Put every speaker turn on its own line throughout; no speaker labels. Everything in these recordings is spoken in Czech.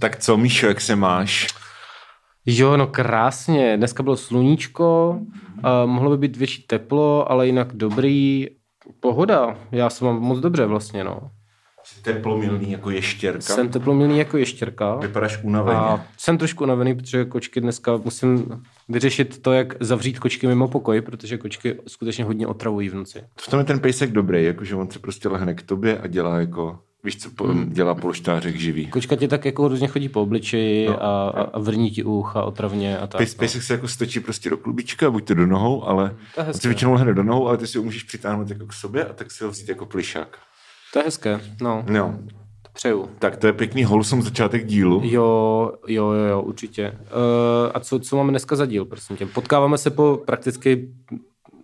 Tak co, Míšo, jak se máš?
Jo, no krásně. Dneska bylo sluníčko, uh, mohlo by být větší teplo, ale jinak dobrý. Pohoda. Já se mám moc dobře vlastně, no.
Jsi teplomilný jako ještěrka?
Jsem teplomilný jako ještěrka.
Vypadáš unaveně.
A jsem trošku unavený, protože kočky dneska musím vyřešit to, jak zavřít kočky mimo pokoj, protože kočky skutečně hodně otravují v noci.
V tom je ten pejsek dobrý, jakože on se prostě lehne k tobě a dělá jako Víš, co dělá polštářek živý.
Kočka ti tak jako různě chodí po obličeji no. a, a vrní ti ucha otravně a tak.
Pejs,
no.
se jako stočí prostě do klubička, buď to do nohou, ale on se většinou lehne do nohou, ale ty si ho můžeš přitáhnout jako k sobě a tak si ho vzít jako plišák.
To je hezké, no.
No.
To přeju.
Tak to je pěkný holsom začátek dílu.
Jo, jo, jo, jo určitě. Uh, a co, co máme dneska za díl, prosím tě? Potkáváme se po prakticky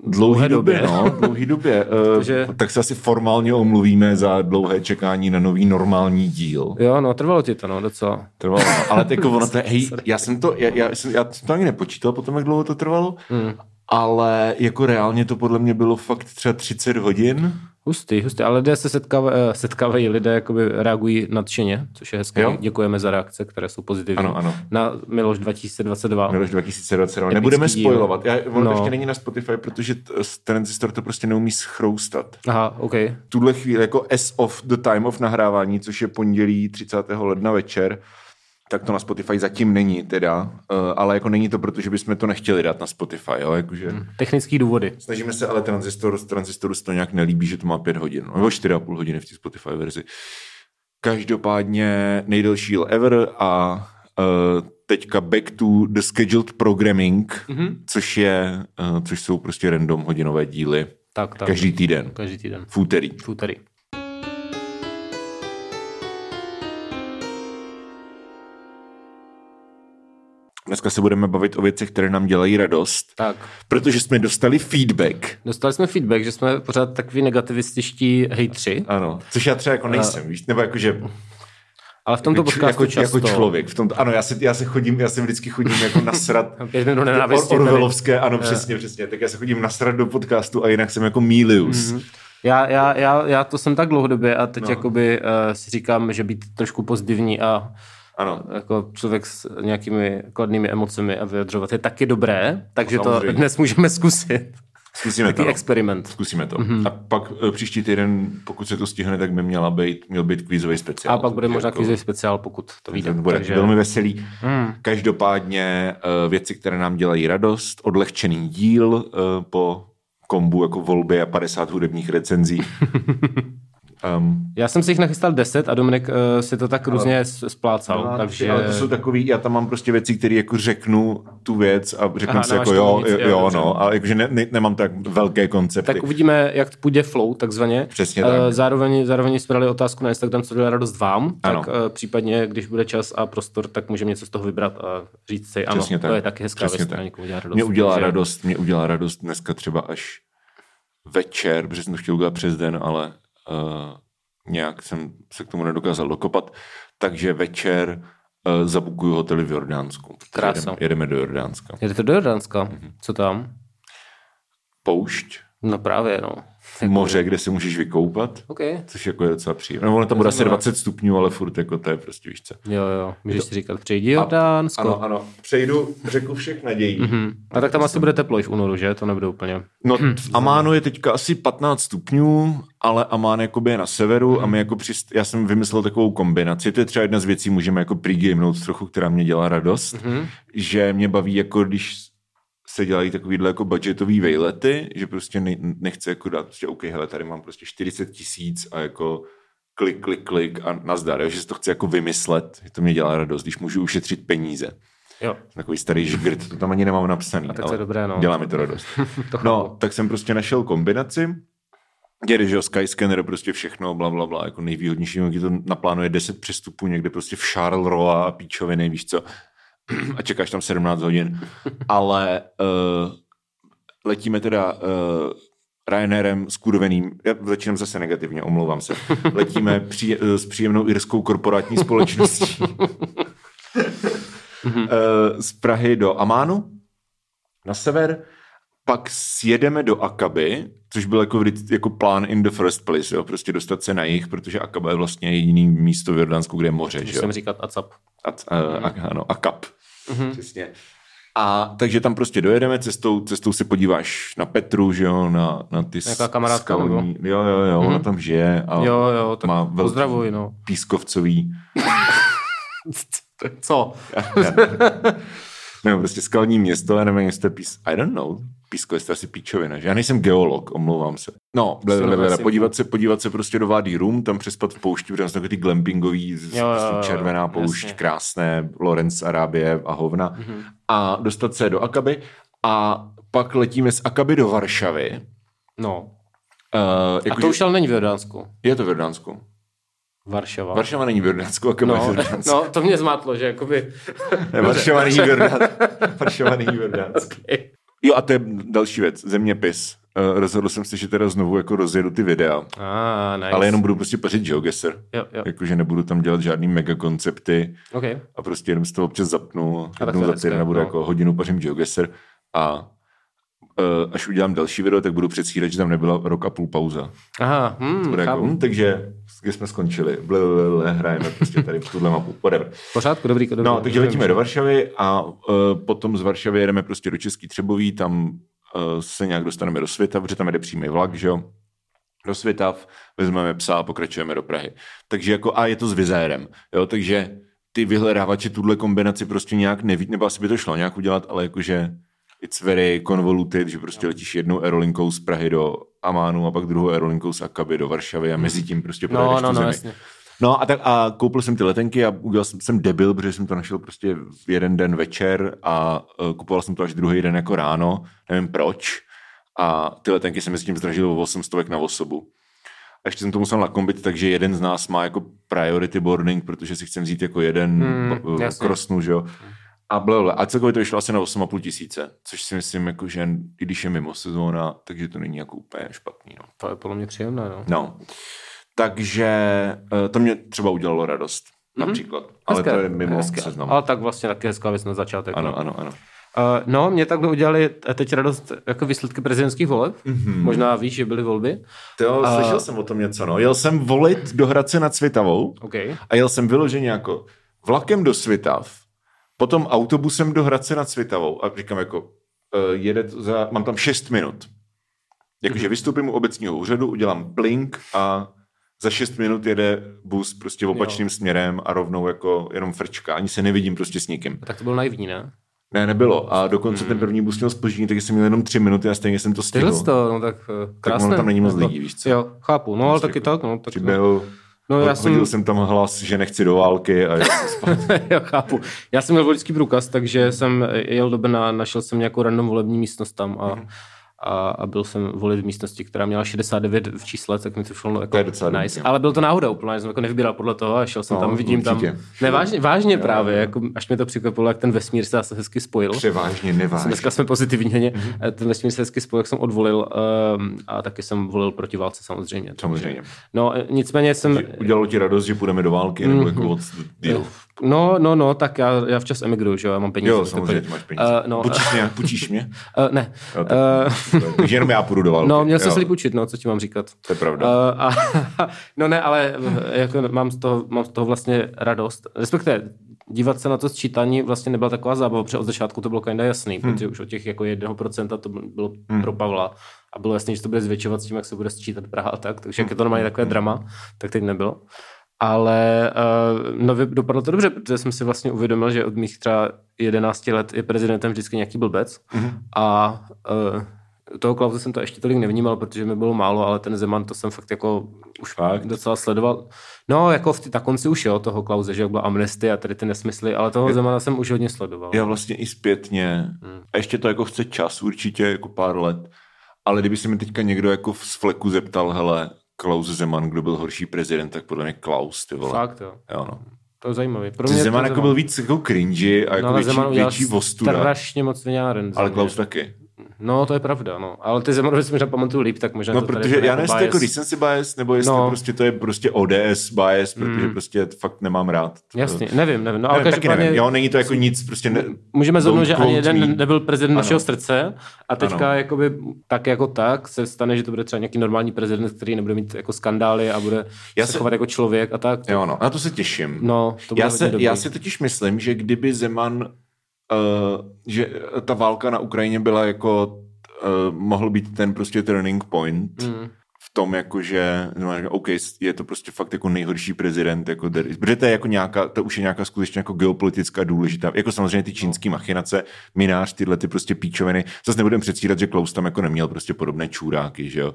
dlouhé době. době. No, dlouhé době. Takže... Tak se asi formálně omluvíme za dlouhé čekání na nový normální díl.
Jo, no, trvalo ti to, no, docela.
Trvalo, no. ale jako ono to hej, já jsem to, já, já, jsem, já jsem to ani nepočítal potom, jak dlouho to trvalo, hmm. ale jako reálně to podle mě bylo fakt třeba 30 hodin.
Hustý, hustý, ale lidé se setkávají, eh, setkávají lidé jakoby reagují nadšeně, což je hezké. Jo? Děkujeme za reakce, které jsou pozitivní.
Ano, ano.
Na Miloš 2022.
Miloš 2022. Epický Nebudeme díl. spojovat. Já, on no. ještě není na Spotify, protože Transistor to prostě neumí schroustat.
Aha, OK.
Tuhle chvíli jako as of the time of nahrávání, což je pondělí 30. ledna večer, tak to na Spotify zatím není teda, uh, ale jako není to, protože bychom to nechtěli dát na Spotify, jo, jakože... Hmm.
Technický důvody.
Snažíme se, ale transistor, transistoru se to nějak nelíbí, že to má pět hodin, nebo čtyři a půl hodiny v té Spotify verzi. Každopádně nejdelší ever a uh, teďka back to the scheduled programming, mm-hmm. což je, uh, což jsou prostě random hodinové díly.
Tak, tak.
Každý týden.
Každý týden.
V úterý.
V úterý.
Dneska se budeme bavit o věcech, které nám dělají radost.
Tak.
Protože jsme dostali feedback.
Dostali jsme feedback, že jsme pořád takový negativističtí hejtři.
Ano, což já třeba jako nejsem, a... víš, nebo jakože
ale v tomto
jako,
podcastu
jako,
často...
jako člověk. V tomto, ano, já se, já se chodím, já se vždycky chodím jako nasrat.
Pět minut nenávisti.
Or, Orvelovské, ano, přesně, přesně. Tak já se chodím nasrat do podcastu a jinak jsem jako Milius. Mm-hmm.
Já, já, já, já, to jsem tak dlouhodobě a teď no. jakoby uh, si říkám, že být trošku pozitivní a
ano.
Jako člověk s nějakými kladnými emocemi a vyjadřovat je taky dobré, takže Samozřejmě. to dnes můžeme zkusit.
Zkusíme
Taký
to.
experiment.
Zkusíme to. Mm-hmm. A pak e, příští týden, pokud se to stihne, tak by měla být, měl být kvízový speciál.
A pak bude možná jako, kvízový speciál, pokud to vyjde.
To bude takže... velmi veselý. Mm. Každopádně e, věci, které nám dělají radost, odlehčený díl e, po kombu jako volby a 50 hudebních recenzí.
Um, já jsem si jich nachystal 10 a Dominik uh, si to tak různě ale, splácal.
No,
takže...
Ale to jsou takový, já tam mám prostě věci, které jako řeknu tu věc a řeknu Aha, si jako jo, nic, jo, jo no, a jakože ne, ne, nemám tak velké koncepty.
Tak uvidíme, jak půjde flow, takzvaně.
Přesně tak. Uh,
zároveň, zároveň jsme dali otázku na Instagram, co dělá radost vám, ano. tak uh, případně, když bude čas a prostor, tak můžeme něco z toho vybrat a říct si, ano, Přesně to tak. je taky hezká věc, která někomu dělá radost.
Mě udělá takže... radost, mě udělá radost dneska třeba až večer, protože jsem to chtěl udělat přes den, ale nějak jsem se k tomu nedokázal dokopat, takže večer uh, zabukuju hotely v Jordánsku. Jedeme, jedeme do Jordánska.
Jedete do Jordánska? Mm-hmm. Co tam?
Poušť.
No právě, no.
Jako... Moře, kde se můžeš vykoupat,
okay.
což jako je docela příjemné. No, ono tam bude asi 20 stupňů, ale furt jako to je prostě víš co.
Jo, jo, můžeš to... si říkat, přejdi Jordánsko.
Ano, ano, přejdu řeku všech nadějí.
Mm-hmm. A tak tam asi bude teplo i v únoru, že? To nebude úplně.
No v Amánu je teďka asi 15 stupňů, ale Amán jakoby je na severu mm. a my jako přist... já jsem vymyslel takovou kombinaci, to je třeba jedna z věcí, můžeme jako pregamenout trochu, která mě dělá radost, mm-hmm. že mě baví jako když se dělají takovýhle jako budgetový vejlety, že prostě ne, nechce jako dát prostě OK, hele, tady mám prostě 40 tisíc a jako klik, klik, klik a nazdar, že si to chci jako vymyslet, že to mě dělá radost, když můžu ušetřit peníze.
Jo.
Takový starý žgrt, to tam ani nemám napsaný.
A tak to je dobré, no.
Dělá mi to radost.
to
no, tak jsem prostě našel kombinaci, kde, že jo, Skyscanner, prostě všechno, bla, bla, bla, jako nejvýhodnější, když to naplánuje 10 přestupů někde prostě v Charleroi a píčoviny, víš co, a čekáš tam 17 hodin. Ale uh, letíme teda uh, Ryanairem kurveným, já začínám zase negativně, omlouvám se, letíme při, uh, s příjemnou irskou korporátní společností uh, z Prahy do Amánu na sever pak sjedeme do Akaby, což byl jako, jako plán in the first place, jo? prostě dostat se na jich, protože Akaba je vlastně jediný místo v Jordánsku, kde je moře. Že jo?
Musím říkat ACAP.
A, a, a, ano, a kap.
Mhm.
Přesně. A takže tam prostě dojedeme cestou, cestou se podíváš na Petru, že jo, na, na ty
Nějaká kamarádka,
skalní, jo, jo, jo, ona tam žije a
Jo, jo, tak
má velký
pozdravuj, no.
pískovcový,
Co?
nebo prostě skalní město, já nevím, jestli to je pís, I don't know, písko, jestli to je asi píčovina, že já nejsem geolog, omlouvám se. No,
Souhlasím.
podívat se, podívat se prostě do Wadi Rum, tam přespat v poušti, protože tam ty glampingový,
Jo, jo, jo,
červená poušť,
jasně.
krásné, Lorenz Arábie a hovna.
Mhm.
A dostat se do Akaby a pak letíme z Akaby do Varšavy.
No.
Uh,
A
jako,
to už ale není v Jordánsku.
Je to v Jordánsku.
Varšava.
Varšava není v Jordánsku, je v
No,
Jordánsku.
no, to mě zmátlo, že jakoby...
Ne, Varšava není v Jordánsku. Varšava není v Jordánsku. Jo a to je další věc, zeměpis. Uh, rozhodl jsem se, že teda znovu jako rozjedu ty videa,
Ah, nice.
ale jenom budu prostě pařit.
Jo, jo.
Jakože nebudu tam dělat žádný mega koncepty
OK.
a prostě jenom z toho občas zapnu
tak
jednou za týden a budu
no.
jako hodinu pařím GeoGuessr a uh, až udělám další video, tak budu předstírat, že tam nebyla rok a půl pauza.
Aha, hm,
Bude jako, hm, takže kde jsme skončili? Ble, ble, ble, hrajeme prostě tady v tuhle mapu. Whatever.
Pořádku, dobrý, dobrý.
No, takže letíme do Varšavy a uh, potom z Varšavy jedeme prostě do Český Třebový, tam se nějak dostaneme do světa, protože tam jede přímý vlak, že jo? Do Svitav, vezmeme psa a pokračujeme do Prahy. Takže jako, a je to s vizérem, jo, takže ty vyhledávači tuhle kombinaci prostě nějak neví, nebo asi by to šlo nějak udělat, ale jakože it's very convoluted, že prostě letíš jednou aerolinkou z Prahy do Amánu a pak druhou aerolinkou z Akaby do Varšavy a mezi tím prostě
No,
projedeš
no,
tu
no,
zemi.
jasně.
No a, tak, a koupil jsem ty letenky a udělal jsem, jsem debil, protože jsem to našel prostě jeden den večer a uh, kupoval jsem to až druhý den jako ráno, nevím proč. A ty letenky se mezi tím zdražily o 800 na osobu. A ještě jsem to musel nakombit, takže jeden z nás má jako priority boarding, protože si chcem vzít jako jeden
Hmm, jasně.
krosnu, že jo. A blablabla. A celkově to vyšlo asi na 8,5 tisíce, což si myslím, jako, že i když je mimo sezóna, takže to není jako úplně špatný. No.
To je podle mě příjemné, no.
No. Takže eh, to mě třeba udělalo radost, například. Ale
Hezké,
to je mimo
hezké.
seznam.
Ale tak vlastně taky hezká věc na začátek.
Ano,
no.
ano, ano.
Uh, no, mě takhle udělali teď radost jako výsledky prezidentských voleb.
Mhm.
Mm-hmm. Možná víš, že byly volby.
To jo, slyšel jsem o tom něco, no. Jel jsem volit do Hradce nad Svitavou
OK.
a jel jsem vyloženě jako vlakem do Svitav, potom autobusem do Hradce nad Svitavou a říkám jako, uh, jede za, mám tam 6 minut. Jakože vystoupím u obecního úřadu, udělám blink a za 6 minut jede bus prostě opačným směrem a rovnou jako jenom frčka. Ani se nevidím prostě s nikým.
Tak to bylo naivní, ne?
Ne, nebylo. A dokonce ten první bus měl spoždění, takže jsem měl jenom tři minuty a stejně jsem to stihl.
Tyhle to, no tak uh, krásné.
ono tam není moc
Jako-
lidí, víš co?
Jo, chápu. No, ale
Prostě
taky
jako
tak, no. Tak,
Přiběhl,
no, já
hodil
jsem,
jsem tam hlas, že nechci do války a jel jsem spát.
já chápu. Já jsem měl voličský průkaz, takže jsem jel do Brna, našel jsem nějakou random volební místnost tam a,
Mhm.
A, a byl jsem volit v místnosti, která měla 69 v čísle, tak mi to šlo jako
To je docela
nice.
dobrý, jo.
Ale byl to náhoda úplně, jsem jako nevybíral podle toho a šel jsem
No,
tam, vidím
určitě.
tam. Ne, vážně, vážně právě,
jo.
jako, až mě to překvapilo, jak ten vesmír se zase hezky spojil.
Převážně nevážně.
Dneska jsme pozitivní.
Mhm.
Mm-hmm. Ten vesmír se hezky spojil, jak jsem odvolil um, a taky jsem volil proti válce samozřejmě.
Samozřejmě.
No e, nicméně jsem...
Udělalo ti radost, že půjdeme do války, nebo jako what's the deal?
No, no, no, tak já, já včas emigruju, že jo, já mám peníze.
Jo, samozřejmě, ty máš peníze.
Eh, no,
Půjčíš mě? Půjčíš mě?
Uh, ne.
Jo, tak,
Uh,
takže jenom já půjdu do války.
no, měl jsem líp učit, no, co ti mám říkat.
To je pravda.
Uh, a, no ne, ale eh, jako mám, z toho, mám z toho vlastně radost. Respektive dívat se na to sčítání vlastně nebyla taková zábava, protože od začátku to bylo kinda jasný, hmm. protože už od těch jako 1% to bylo hmm. pro Pavla a bylo jasné, že to bude zvětšovat s tím, jak se bude sčítat Praha a tak, takže jak je to normálně takové drama, tak teď nebylo. Ale uh, no, dopadlo to dobře, protože jsem si vlastně uvědomil, že od mých třeba 11 let je prezidentem vždycky nějaký blbec
Mhm.
a uh, toho Klauze jsem to ještě tolik nevnímal, protože mi bylo málo, ale ten Zeman to jsem fakt jako už
Fakt?
docela sledoval. No, jako v ty, na konci už jo, toho Klauze, že jak byla amnestie a tady ty nesmysly, ale toho Zemana jsem už hodně sledoval.
Já vlastně i zpětně.
Hmm.
A ještě to jako chce čas, určitě jako pár let. Ale kdyby se mi teďka někdo jako z fleku zeptal, hele, Klaus Zeman, kdo byl horší prezident, tak podle mě Klaus, ty vole.
Fakt jo.
Jo, no.
To je zajímavý. Pro mě
Zeman
to
jako byl víc jako cringy a
no,
jako
ale
větší,
Zeman
větší vostuda.
strašně moc vináren. za
Ale. Klaus taky.
No, to je pravda, no. Ale ty Zemanovy si možná pamatuju líp, tak možná
No,
to
protože já nevím, to jako
bias.
recency bias, nebo jestli
No.
prostě to je prostě ODS bias, protože prostě to fakt nemám rád.
Jasně, nevím, nevím. No, ale
Nevím, taky nevím. Jo, není to jako nic, prostě ne,
můžeme zhodnout, že ani jeden
me.
nebyl prezident našeho
Ano.
srdce a teďka
Ano.
jakoby tak jako tak se stane, že to bude třeba nějaký normální prezident, který nebude mít jako skandály a bude
Já
se
se-
chovat jako člověk a tak.
Jo, no, na to se těším.
No, to
já, se, já si totiž myslím, že kdyby Zeman, že ta válka na Ukrajině byla jako, uh, mohl být ten prostě turning point
Mm.
v tom, jako že, říká, OK, je to prostě fakt jako nejhorší prezident, jako protože to je jako nějaká, to už je nějaká skutečně jako geopolitická důležitá, jako samozřejmě ty čínský machinace, minář, tyhle ty prostě píčoviny, zase nebudem předstírat, že Klaus tam jako neměl prostě podobné čůráky, že jo.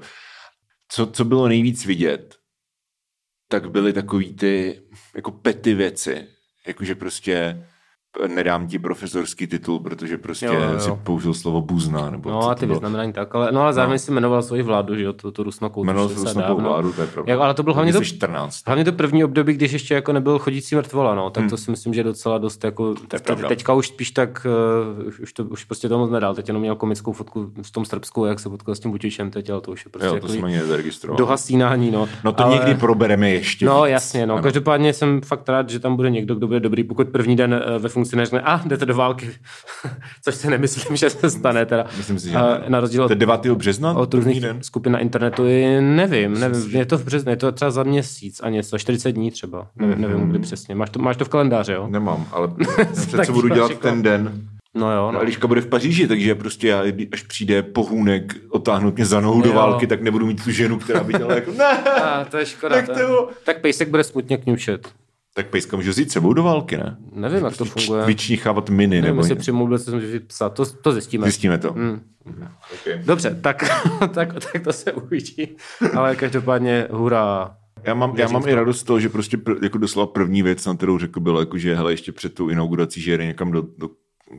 Co, co bylo nejvíc vidět, tak byly takový ty jako pety věci, jakože prostě nedám ti profesorský titul, protože prostě
Jo,
jo,
jo,
si použil slovo buzna, nebo
No a
to
ty vyznamenání tak, ale, no ale zároveň
No.
si jmenoval svoji vládu, že jo, tu, tu Rusnokou.
Jmenoval
to
se
už
Rusnokou vládu, to je pravda.
Jak, ale to bylo hlavně to,
2014.
hlavně to první období, když ještě jako nebyl chodící mrtvola, no, tak to si myslím, že docela dost jako,
Hmm. je
te, teďka už spíš tak, uh, už, to, už prostě to moc nedal, teď jenom měl komickou fotku v tom Srbsku, jak se potkal s tím Vutičem teď, ale to už je prostě
Jo, to
jako
jsme
dohasínání, no.
No to
ale...
někdy probereme ještě
No jasně, no. Každopádně jsem fakt rád, že tam bude někdo, kdo bude dobrý, pokud první den eh, ve funkci neřekne, a jdete do války, což si nemyslím, že se stane teda.
Myslím si, že ne.
na rozdíl od
je 9. března,
od různých
den.
skupin na internetu, i nevím, nevím, je to v březnu, je to třeba za měsíc a něco, 40 dní třeba, nevím, nevím kdy přesně. Máš to, máš to v kalendáři, jo?
Nemám, ale
Tak
co budu dělat ten den.
No jo,
No.
no.
Eliška bude v Paříži, takže prostě já, až přijde pohůnek otáhnout mě za nohu do
Jo.
války, tak nebudu mít tu ženu, která by dělala jako ne.
A, to je škoda.
Tak
to tak pejsek bude smutně kňučet.
Tak pejska můžu vzít sebou do války, ne?
Nevím, jak to funguje.
Vyčníchávat miny,
Nevím,
nebo něco.
přimluvil, co jsem říct psa, to, to zjistíme.
Zjistíme to.
Hmm.
Okay.
Dobře, tak, tak, tak to se uvidí. Ale každopádně hurá.
Já mám, já mám i radost z toho, že prostě pr, jako doslova první věc, na kterou řekl, bylo jako, že hele, ještě před tou inaugurací, že jede někam do, do,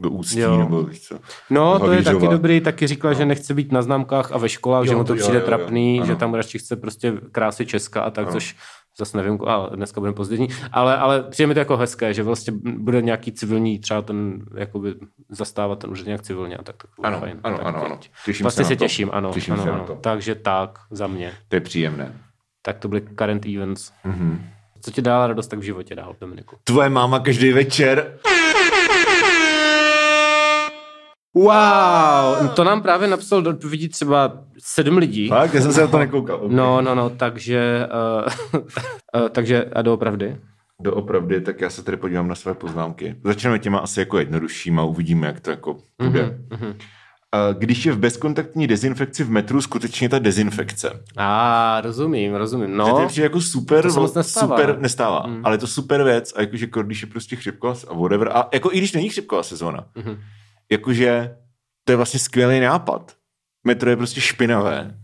do ústí,
Jo.
nebo víš co.
No, to je taky dobrý, taky říkal, že nechce být na známkách a ve školách, že
Jo,
mu to
jo,
přijde
jo, jo.
trapný,
Ano.
že tam radši chce prostě krásy Česka a tak, což zase nevím, a dneska budeme pozdění, ale, ale přijde mi to jako hezké, že vlastně bude nějaký civilní, třeba ten, jakoby zastávat ten úřad nějak civilně a tak. tak
Ano,
fajn.
ano,
tak
ano, ano. Těším
Vlastně
se
se
na to.
těším, ano.
Těším
ano,
se na
ano.
to.
Takže tak, za mě.
To je příjemné.
Tak to byly current events.
Mm-hmm.
Co ti dala radost tak v životě dál, Dominiku?
Tvoje máma každý večer.
Wow, to nám právě napsal do odpovědí třeba sedm lidí.
Tak, já jsem se na to nekoukal. Okay.
No, no, no, takže, uh, uh, takže a doopravdy.
Doopravdy, tak já se tady podívám na své poznámky. Začneme těma asi jako jednoduššíma, uvidíme, jak to jako bude. Mm-hmm. Když je v bezkontaktní dezinfekci v metru skutečně ta dezinfekce.
A ah, rozumím, rozumím.
Že
No,
to je jako super,
To moc nestává.
super nestává, mm. ale je to super věc a jakože jako když je prostě chřipková a whatever, a jako i když není chřipková sezóna, mm-hmm. Jakože to je vlastně skvělý nápad. Metro je prostě špinavé,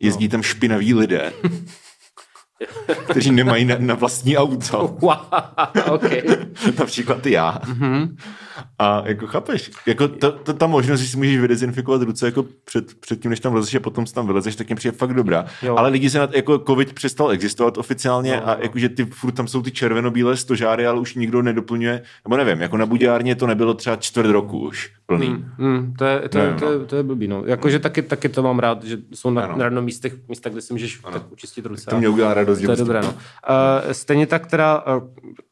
jezdí no. tam špinaví lidé, kteří nemají na, na vlastní auto.
wow, okay.
Například já. Mm-hmm. A jako chápeš, jako to, to, ta možnost, že si můžeš vydezinfikovat ruce jako před, před tím, než tam vlezeš a potom tam vylezeš, tak mě přijde fakt dobrá.
Jo.
Ale lidi se na jako covid přestal existovat oficiálně
No,
a
no.
jakože ty furt tam jsou ty červenobílé stožáry, ale už nikdo nedoplňuje, nebo nevím, jako na Budějárně to nebylo třeba čtvrt roku už plný. Mm.
Hmm, to, je, to, je,
Ne,
to, je, to je blbý, no. Jakože taky, taky to mám rád, že jsou na,
Ano.
na radnom místech, místa, kde si můžeš tak učistit ruce.
To mě udělá radost.
To je dobré, no. Uh, stejně tak teda, uh,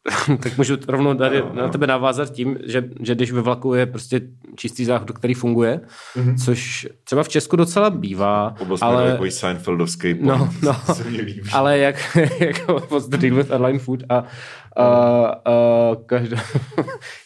tak můžu rovnou tady
Ano,
na
ano.
tebe navázat tím, že, že když ve vlaku je prostě čistý záchod, který funguje, mm-hmm. což třeba v Česku docela bývá,
ale...
ale,
takový Seinfeldovský
No,
point.
no.
To se mě líbí.
ale jak, jak what's the deal with airline food a, a, a každo,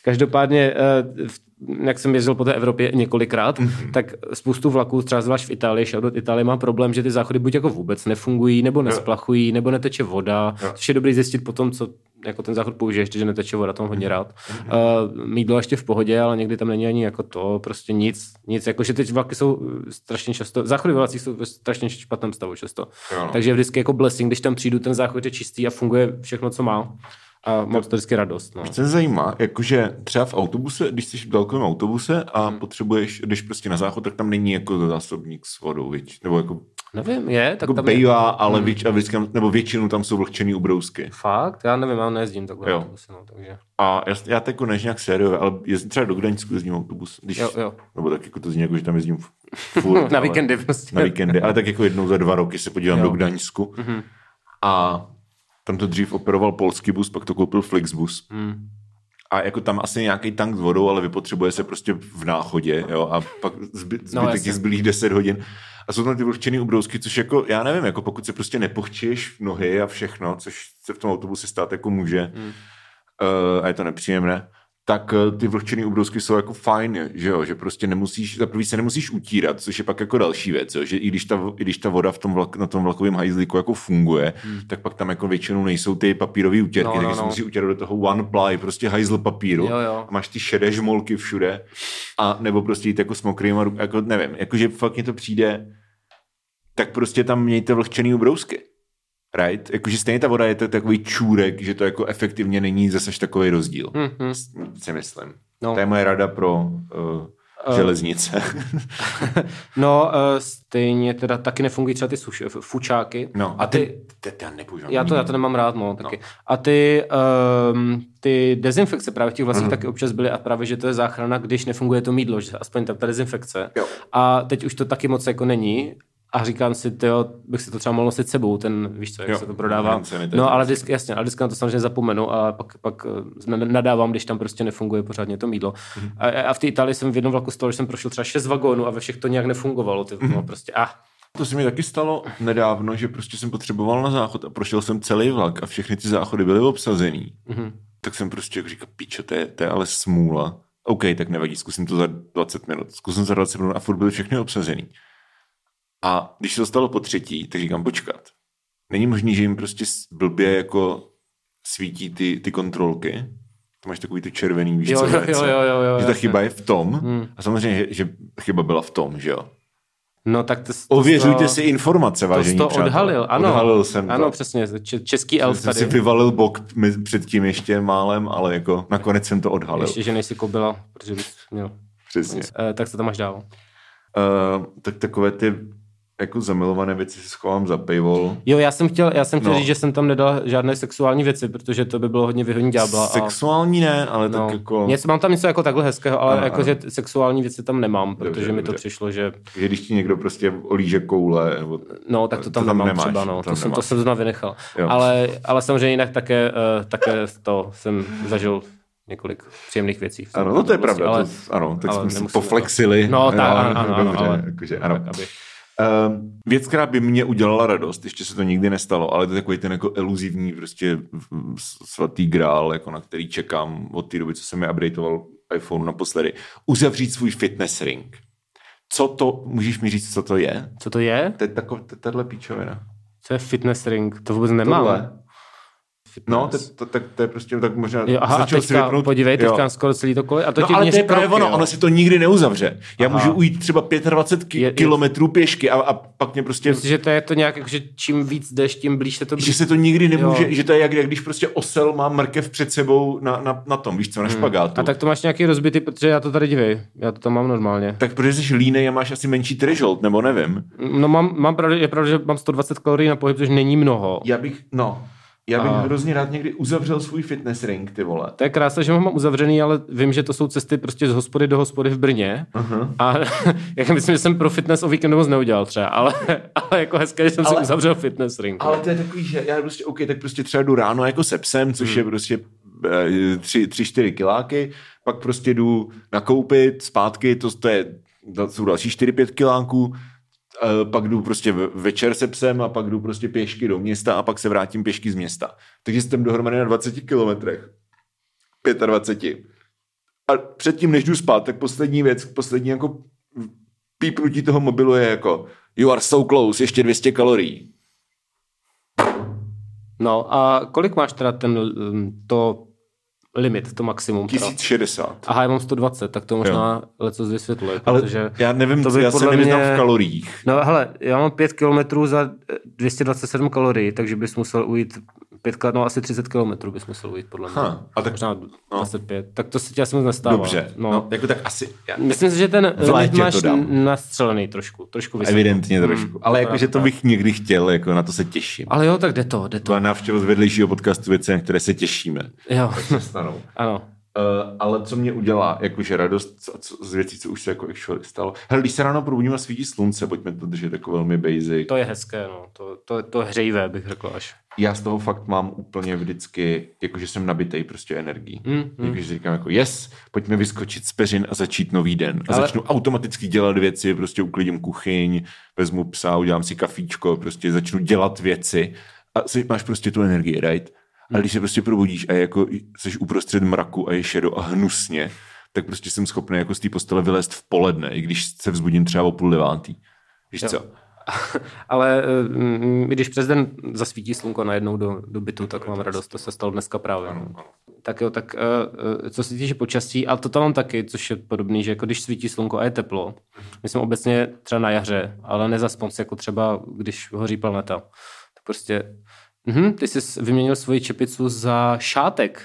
každopádně uh, v- jak jsem jezdil po té Evropě několikrát, mm-hmm. tak spoustu vlaků, třeba zvlášť v Itálii, Shoutout Itálie má problém, že ty záchody buď jako vůbec nefungují, nebo nesplachují, nebo neteče voda,
Jo.
což je dobrý zjistit potom, co jako ten záchod použiješ, že neteče voda, mám hodně rád. Uh, mídlo ještě v pohodě, ale někdy tam není ani jako to, prostě nic, nic, jakože teď vlaky jsou strašně často, záchody vlacích jsou ve strašně špatném stavu často.
Jo, no.
Takže je vždycky jako blessing, když tam přijdu, ten záchod je čistý a funguje všechno, co má. A mám toho vždycky radost. No.
Se zajímá, jakože třeba v autobuse, když jsi v dálkovém autobuse a hmm. potřebuješ, když prostě na záchod, tak tam není jako zásobník s vodou, viď? nebo jako
Nevím, je? Tak
Jako
tam je.
bejvá, ale věč, a vždycky, tam- nebo většinou tam jsou vlhčený ubrousky.
Fakt? Já nevím, já nejezdím takhle.
Jo.
autobusy, No, takže...
A já, já to jako než nějak sériové, ale jezdím třeba do Gdaňsku jezdím autobus. Když,
Jo, jo.
Nebo tak jako to zní jako, že tam jezdím furt.
Na
ale-
víkendy prostě.
Na víkendy, ale tak jako jednou za dva roky se podívám
Jo.
do Gdaňsku.
Mhm.
A tam to dřív operoval polský bus, pak to koupil Flixbus.
Hmm.
A jako tam asi nějaký tank s vodou, ale vypotřebuje se prostě v náchodě, jo, a pak zby, zbytek
No,
těch
jasně.
zbylých 10 hodin. A jsou tam ty vlhčený ubrousky, což jako, já nevím, jako pokud se prostě nepochčíš nohy a všechno, což se v tom autobuse stát jako může,
Hmm.
uh, a je to nepříjemné, tak eh, ty vlhčený ubrousky jsou jako fajn, že jo, že prostě nemusíš, za prvý se nemusíš utírat, což je pak jako další věc, jo, že i když ta, i když ta voda v tom vlak, na tom vlakovém hajzlíku jako funguje, hmm. tak pak tam jako většinou nejsou ty papírové utěrky,
No,
no,
no,
takže se
no.
musí utěrat do toho one ply, prostě hajzl papíru,
Jo, jo.
a máš ty šedé žmolky všude, a nebo prostě jít jako s mokrýma ruk, jako nevím, jakože fakt mi to přijde, tak prostě tam mějte vlhčený ubrousky. Right? Jakože stejně ta voda je to takový čůrek, že to jako efektivně není zase takový rozdíl.
Hmm, hmm.
Si myslím.
No.
To je moje rada pro uh, železnice.
No, uh, stejně teda taky nefungují třeba ty suš, fučáky.
no,
a ty,
ty, ty já nepoužívám.
já to, já to nemám rád, no, taky. A ty, um, ty dezinfekce právě v těch vlastních
Mhm.
taky občas byly a právě, že to je záchrana, když nefunguje to mídlo, že aspoň tam ta dezinfekce.
Jo.
A teď už to taky moc jako není. A říkám si, tyjo, bych si to třeba mohl nosit sebou, ten, víš co, jak
Jo,
se to prodává. No, ale vždycky, jasně, ale vždycky na to samozřejmě zapomenu a pak, pak eh, nadávám, když tam prostě nefunguje pořádně to mídlo.
Mhm.
A, a, v té Itálii jsem v jednom vlaku stalo, že jsem prošel třeba šest vagónů a ve všech to nějak nefungovalo. Ty,
Mhm.
no, prostě, ah,
To se mi taky stalo nedávno, že prostě jsem potřeboval na záchod a prošel jsem celý vlak a všechny ty záchody byly obsazený.
mhm.
Tak jsem prostě jako říkal, pičo, to je, to je ale smůla. OK, tak nevadí, zkusím to za 20 minut. Zkusím za 20 minut a furt byly všechny obsazený. A když se to stalo po třetí, tak říkám, počkat. Není možný, že jim prostě blbě jako svítí ty, ty kontrolky. To máš takový ty červený, víš
Jo,
co,
jo, jo, jo, jo, jo,
Že ta chyba je v tom.
Hmm.
A samozřejmě, že, že chyba byla v tom, že jo.
No tak to, to
Ověřujte
to,
si informace,
to,
vážení
to
přátelé.
odhalil, ano.
Odhalil jsem
Ano,
to.
přesně, český elf
jsem
tady.
si vyvalil bok předtím ještě málem, ale jako nakonec jsem to odhalil.
Ještě, že nejsi kobila, protože bys měl.
Přesně.
Eh, tak co tam máš dál?
Uh, tak takové ty jako zamilované věci si schovám za paywall.
Jo, já jsem chtěl, já jsem chtěl
No.
říct, že jsem tam nedal žádné sexuální věci, protože to by bylo hodně vyhodní ďábla. a-
Sexuální ne, ale
No.
tak jako...
Něco, mám tam něco jako takhle hezkého, ale
Ano,
jako,
ano.
že sexuální věci tam nemám, protože
Dobře,
mi to
dobře.
přišlo, že
Že když ti někdo prostě olíže koule, nebo...
no, tak to
To
tam,
tam
nemám
nemáš,
třeba, no.
to
To,
tam
jsem, to jsem zna vynechal.
Jo.
Ale, ale samozřejmě jinak také, uh, také to jsem zažil několik příjemných věcí.
Ano, no to je pravda,
Ale,
to, ano, tak
ale
jsme si
to-
poflexili.
No, tak,
Jo,
ano, ano, ano,
dobře,
ale-
jakože, ano.
tak, aby,
Um, věc, která by mě udělala radost, ještě se to nikdy nestalo, ale to je takový ten jako eluzivní prostě svatý grál, jako na který čekám od té doby, co jsem mi updateoval iPhone naposledy. Uzavřít svůj fitness ring. Co to, můžeš mi říct, co to je?
co to je?
To je takové, to je tahle píčovina.
Co je fitness ring? To vůbec nemám.
Tohle. No, to, to, tak to je prostě tak možná...
Jo, aha, a teďka,
vypnout-
podívej,
jo.
teďka skoro celý to kole. A to
No
ti
ale to je právě ono,
jo.
ono si to nikdy neuzavře. Já
Aha.
můžu ujít třeba 25 ki-
Je- je-
kilometrů pěšky a, a pak mě prostě...
Myslíš, že to je to nějak, jako, že čím víc jdeš, tím blíž se to blíž.
Že se to nikdy nemůže,
Jo.
že to je jak, jak když prostě osel má mrkev před sebou na, na, na tom, víš co, na špagátu.
Hmm. A tak to máš nějaký rozbitý, protože já to tady dívej. Já to tam mám normálně.
tak protože jsi línej a máš asi menší threshold, nebo nevím.
No mám, mám pravdu, je pravda, že mám 120 kalorií na pohyb, což není mnoho.
Já bych, no, já bych
A-
hrozně rád někdy uzavřel svůj fitness ring, ty vole.
To je krásné, že ho mám uzavřený, ale vím, že to jsou cesty prostě z hospody do hospody v Brně.
Uh-huh.
A jak myslím, že jsem pro fitness o víkendu moc neudělal třeba, ale, ale jako hezké, že jsem ale, si uzavřel fitness ring.
Ale to je takový, že já prostě, OK, tak prostě třeba jdu ráno jako se psem, což
Hmm.
je prostě eh, tři, tři, čtyři kiláky, pak prostě jdu nakoupit zpátky, to, to, je, to jsou další 4-5 kiláků, pak jdu prostě večer se psem a pak jdu prostě pěšky do města a pak se vrátím pěšky z města. Takže jsem dohromady na 20 kilometrech. 25. A předtím, než jdu spát, tak poslední věc, poslední jako pípnutí toho mobilu je jako you are so close, ještě 200 kalorií.
No a kolik máš teda ten, to limit, to maximum? Teda?
1060.
Aha, já mám 120, tak to možná leco vysvětluje,
Ale
protože...
já nevím,
to by
já se nevyznám
mě-
v kaloriích.
No hele, já mám 5 kilometrů za eh, 227 kalorií, takže bys musel ujít pětkrát, no asi 30 km bys musel být, podle mě.
Ha, a tak-
Možná
no.
25. Tak to se ti asi moc nestává.
Dobře, no. no, jako tak asi, já,
Myslím si, že ten limit máš
to dám.
nastřelený trošku, trošku vysoko.
evidentně trošku. Ale
to
jakože to bych někdy chtěl, jako na to se těším.
Ale jo, tak jde to, jde to.
To návštěva z vedlejšího podcastu věci, na které se těšíme.
Jo,
Stanou.
ano.
Uh, ale co mě udělá jakože radost co, z věcí, co už se jako actually stalo. Hele, když se ráno probudím a svítí slunce, pojďme to držet jako velmi basic.
To je hezké, no. To, to, to hřejivé, bych řekl až.
Já z toho fakt mám úplně vždycky, jakože jsem nabitej prostě energií.
Mm, mm.
Jakože říkám jako yes, pojďme vyskočit z peřin a začít nový den. A
Ale-
začnu automaticky dělat věci, prostě uklidím kuchyň, vezmu psa, udělám si kafíčko, prostě začnu dělat věci a si máš prostě tu energii, right? A když se prostě probudíš a jako jsi uprostřed mraku a je šedo a hnusně, tak prostě jsem schopný jako z té postele vylézt v poledne, i když se vzbudím třeba o půl devátý. Víš
Jo.
co?
Ale mm, když přes den zasvítí slunko najednou do, do bytu, tak mám radost. To se stalo dneska právě. no. Tak jo, tak uh, co se týče počasí, ale to tam mám taky, což je podobný, že jako když svítí slunko a je teplo, myslím obecně třeba na jaře, ale nezaspom jako třeba, když hoří planeta. Tak prostě, mhm, ty jsi vyměnil svoji čepicu za šátek.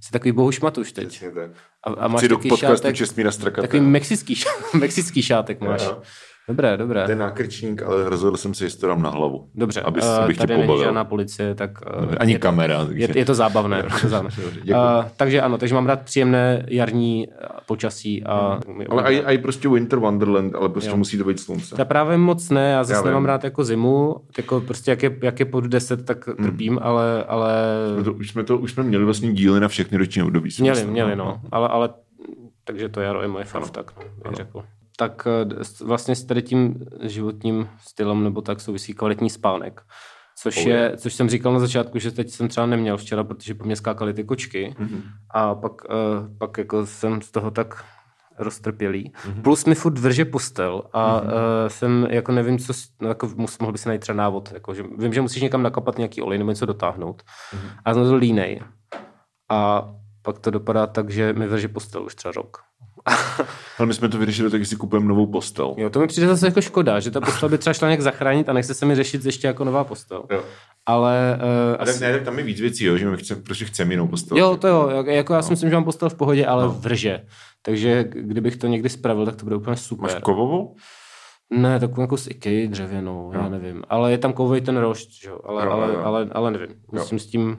Jsi takový bohušmatuš teď.
Přesně tak.
A, a máš
do
takový
podcastu
šátek,
Strakata.
takový mexický, ša- mexický šátek máš.
Jo.
Dobré, dobré.
Ten nákrčník, ale rozhodl jsem se, že si to dám na hlavu.
Dobře,
Abys,
eh,
abych tě
tady není
pobavil.
žádná policie, tak uh,
Ani
je,
kamera. Takže...
je, je to zábavné. Je to zábavné.
Dobře.
Uh, takže ano, takže mám rád příjemné jarní eh, počasí. A
ale aj, aj prostě Winter Wonderland, ale prostě
Jo.
musí to být slunce.
já právě moc ne, já zase
Já vím.
nemám rád jako zimu, jako prostě jak je, jak je pod 10, tak trpím, ale, ale
No to, už, jsme to, už jsme měli vlastně díly na všechny roční období.
měli, měli, no. Ale, ale takže to jaro je moje fan, tak no, bych řekl. Tak eh, vlastně s tady tím životním stylem nebo tak souvisí kvalitní spánek. Což,
Oh,
je, což jsem říkal na začátku, že teď jsem třeba neměl včera, protože po mě skákaly ty kočky.
Mhm.
A pak, uh, pak jako jsem z toho tak roztrpělý. Mm-hmm. Plus mi furt vrže postel a mm-hmm. uh, jsem jako nevím, co, no, jako mus, mohl by se najít třeba návod. Jako, že vím, že musíš někam nakapat nějaký olej nebo něco dotáhnout. Mm-hmm. A jsem to línej. A pak to dopadá tak, že mi vrže postel už třeba rok.
Ale my jsme to vyřešili, tak si kupujeme novou postel.
Jo, to mi přijde zase jako škoda, že ta postel by třeba šla nějak zachránit a nechce se mi řešit ještě jako nová postel.
Jo.
Ale uh,
A tak ne, tak tam je víc věcí, jo, že my chceme, prostě chceme jinou postel.
Jo, to jo, jak- jako já si myslím, že mám postel v pohodě, ale no. vrže. Takže kdybych to někdy spravil, tak to bude úplně super.
Máš kovovou?
Ne, takovou jako z Ikea dřevěnou, já nevím. Ale je tam kovový ten rošt, jo? Ale,
Jo,
ale,
jo, jo.
ale, ale nevím. Musím s tím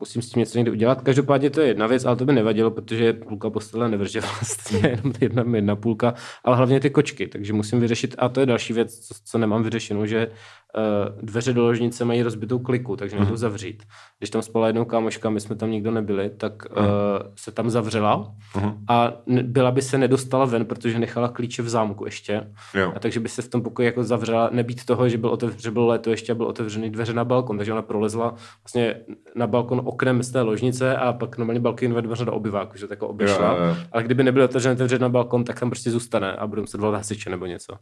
musím s tím něco někdy udělat. Každopádně to je jedna věc, ale to by nevadilo, protože půlka postele nevrže vlastně, jenom jedna, jedna půlka, ale hlavně ty kočky, takže musím vyřešit, a to je další věc, co, co nemám vyřešenou, že dveře do ložnice mají rozbitou kliku, takže nejdu zavřít. Když tam spala jednou kámoška, my jsme tam nikdo nebyli, tak uh, se tam zavřela
Mhm.
a byla by se nedostala ven, protože nechala klíče v zámku ještě.
Jo.
A takže by se v tom pokoji jako zavřela, nebýt toho, že byl otevř, že bylo léto ještě a byl otevřený dveře na balkon, takže ona prolezla vlastně na balkon oknem z té ložnice a pak normálně balkon dveře do obyváku, že tak jako obešla.
Jo, jo, jo.
Ale kdyby nebyly otevřené dveře na balkon, tak tam prostě zůstane a budou muset volat hasiče nebo něco.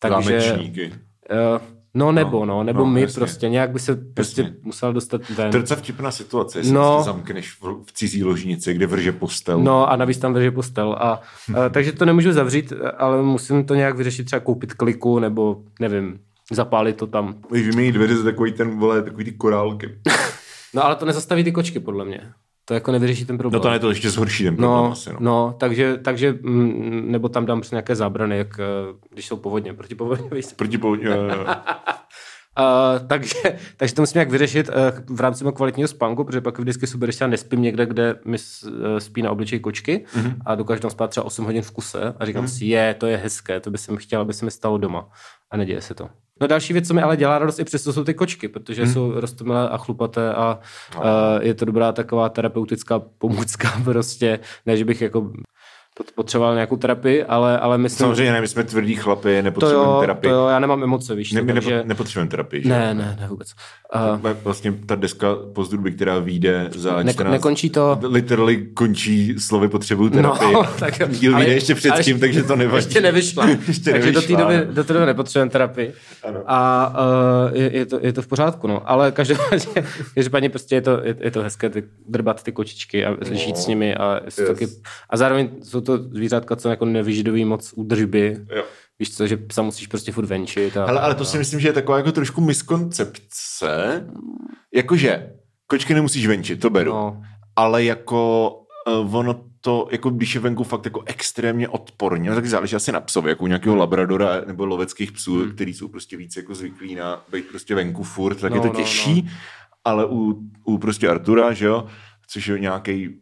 Takže,
Zámečníky.
uh, no nebo, no, nebo
no,
my
jasně.
prostě, nějak by se prostě
Jasně.
musel dostat ven.
To je docela vtipná situace, jestli
No.
no. zamkneš v, v cizí ložnici, kde vrže postel.
No a navíc tam drže postel. A, a, takže to nemůžu zavřít, ale musím to nějak vyřešit, třeba koupit kliku, nebo nevím, zapálit to tam.
Vymění dveře za takový ten, vole, takový ty korálky.
No ale to nezastaví ty kočky, podle mě. To jako nevyřeší ten problém.
No to ne, to ještě zhorší ten problém
No,
asi, no.
no, takže, takže mm, nebo tam dám prostě nějaké zábrany, jak eh, když jsou povodně, protipovodňový.
Proti pou... jo, jo, jo.
Uh, takže, takže to musím jak vyřešit uh, v rámci mého kvalitního spánku, protože pak vždycky super, když já nespím někde, kde mi spí na obličeji kočky mm-hmm. a dokážu tam spát třeba 8 hodin v kuse a říkám mm-hmm. si, je, to je hezké, to by jsem chtěl, aby se mi stalo doma. A neděje se to. No další věc, co mi ale dělá radost, i přesto jsou ty kočky, protože mm. jsou rostomilé a chlupaté a no. uh, je to dobrá taková terapeutická pomůcka prostě, ne, že bych jako potřeboval nějakou terapii, ale, ale myslím...
Samozřejmě ne, my jsme tvrdí chlapy,
to
nepotřebujeme
jo, to
terapii.
jo, já nemám emoce, víš.
Ne, my
takže...
nepo, nepotřebujeme terapii. že?
Ne, ne, ne vůbec. Uh,
Vlastně ta deska pozdruby, která vyjde za
Ne-
14...
nekončí to-
Literally končí slovy potřebuju terapii.
No, tak
Díl vyjde ještě předtím,
ale
takže to nevadí.
Ještě nevyšla.
Ještě
takže do té
nevyšla,
doby,
no.
do té doby nepotřebujeme terapii.
Ano.
A uh, je, je, to, je to v pořádku, no. Ale každopádně, každopádně prostě je to, je, je to hezké ty, drbat ty kočičky a žít s nimi. A. Yes. taky, a zároveň jsou to zvířátka, co jako nevyžadují moc údržby.
Jo.
Víš co, že psa musíš prostě furt venčit. A,
Hele, ale to si myslím, že je taková jako trošku miskoncepce. Jakože Kočky nemusíš venčit, to beru.
No,
Ale jako uh, ono to, jako když je venku fakt jako extrémně odporně, no, tak záleží asi na psovi, jako u nějakého labradora nebo loveckých psů, hmm. který jsou prostě víc jako zvyklí na být prostě venku furt, tak
No,
je to
no,
těžší, ale u, u prostě Artura, že jo, což je nějaký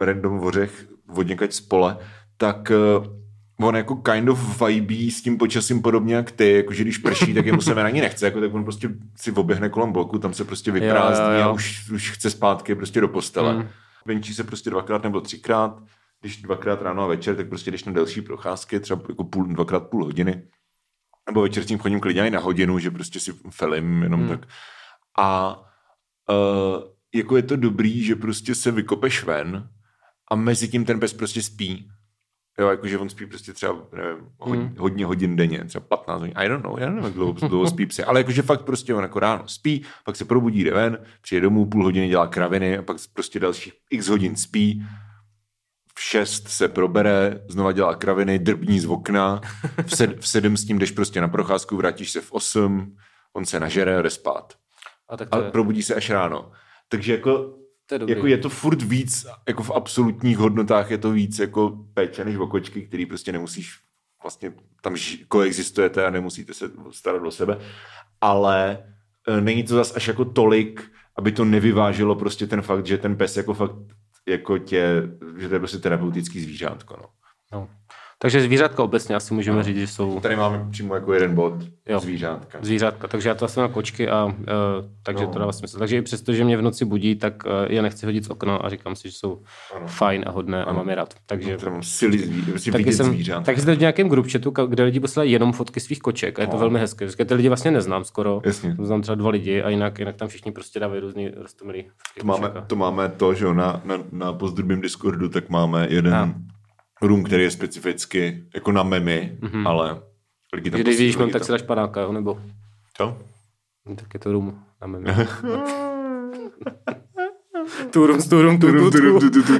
random vořech vodněkač z pole, tak uh, on jako kind of vibí s tím počasím podobně jak ty, jakože když prší, tak jemu se ani nechce, jako tak on prostě si oběhne kolem bloku, tam se prostě vyprázdní
Jo, jo, jo.
a už, už chce zpátky prostě do postele.
Mm.
Venčí se prostě dvakrát nebo třikrát, když dvakrát ráno a večer, tak prostě jdeš na delší procházky, třeba jako půl, dvakrát půl hodiny. Nebo večer s tím chodím klidně i na hodinu, že prostě si felim jenom
Hmm.
tak. A uh, jako je to dobrý, že prostě se vykopeš ven a mezi tím ten pes prostě spí. Jo, jakože on spí prostě třeba, nevím, hodně,
Hmm.
hodně hodin denně, třeba 15 hodin, I don't know, já nevím, jak dlouho, dlouho spí psy, ale jakože fakt prostě on jako ráno spí, pak se probudí, jde ven, přijde domů, půl hodiny dělá kraviny a pak prostě dalších x hodin spí, v šest se probere, znova dělá kraviny, drbní z okna, v, sed, v sedm s tím jdeš prostě na procházku, vrátíš se v osm, on se nažere, jde spát.
a tak
A
to je,
probudí se až ráno. Takže jako
to je dobrý.
jako je to furt víc, jako v absolutních hodnotách je to víc jako péče než o kočky, který prostě nemusíš, vlastně tam koexistujete a nemusíte se starat o sebe, ale e, není to zas až jako tolik, aby to nevyvážilo prostě ten fakt, že ten pes jako fakt jako tě, že to je prostě terapeutický zvířátko, no.
No. Takže zvířátka obecně asi můžeme
No.
říct, že jsou
Tady máme přímo jako jeden bod
Jo.
zvířátka.
zvířátka, takže já to asi na kočky a uh, takže
No.
to dává smysl. Takže i přesto, že mě v noci budí, tak uh, je nechci hodit z okna a říkám si, že jsou
Ano.
fajn a hodné a
Ano.
mám je rád. Takže
Tady mám silý prostě
Taky
vidět
jsem,
zvířátka.
taky jsem v nějakém ka- kde lidi posílají jenom fotky svých koček a je to
No.
velmi hezké. Vždycky ty lidi vlastně neznám skoro.
Jasně.
Znám třeba dva lidi a jinak, jinak tam všichni prostě dávají různý rostomilý
To máme,
a-
to máme to, že jo, na, na, na pozdrubím Discordu, tak máme jeden
A.
room, který je specificky jako na memy,
Mhm.
mm-hmm. ale lidi tam
Když když
posílají
mám, tak si dáš panáka, jo? nebo
Co?
tak je to rum na meme. Turum, turum,
Turum, turum, tu, tu, tu.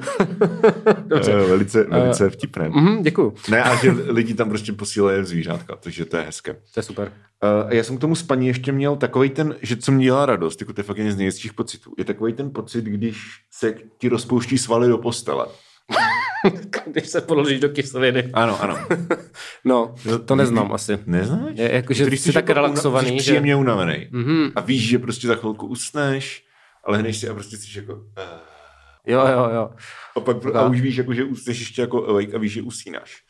Dobře.
Eh, Velice, velice vtipné.
Mhm, děkuju,
Ne, a že lidi tam prostě posílají zvířátka, takže to je hezké.
to je super.
Uh, já jsem k tomu spaní ještě měl takový ten, že co mě dělá radost, jako to je fakt jeden z nejhezčích pocitů, je takový ten pocit, když se ti rozpouští svaly do postele.
Když se položíš do kyseliny.
Ano, ano.
No,
Jo,
to neznám asi.
Neznáš?
Je, jakože
Když
jsi tak
jako
relaxovaný,
jsi
že...
příjemně unavený.
Mhm.
A víš, že prostě za chvilku usneš, ale hneš si a prostě jsi jako... Uh,
Jo, jo, jo.
a, pak, a už víš, jako, že jsi ještě jako awake a víš, že usínáš.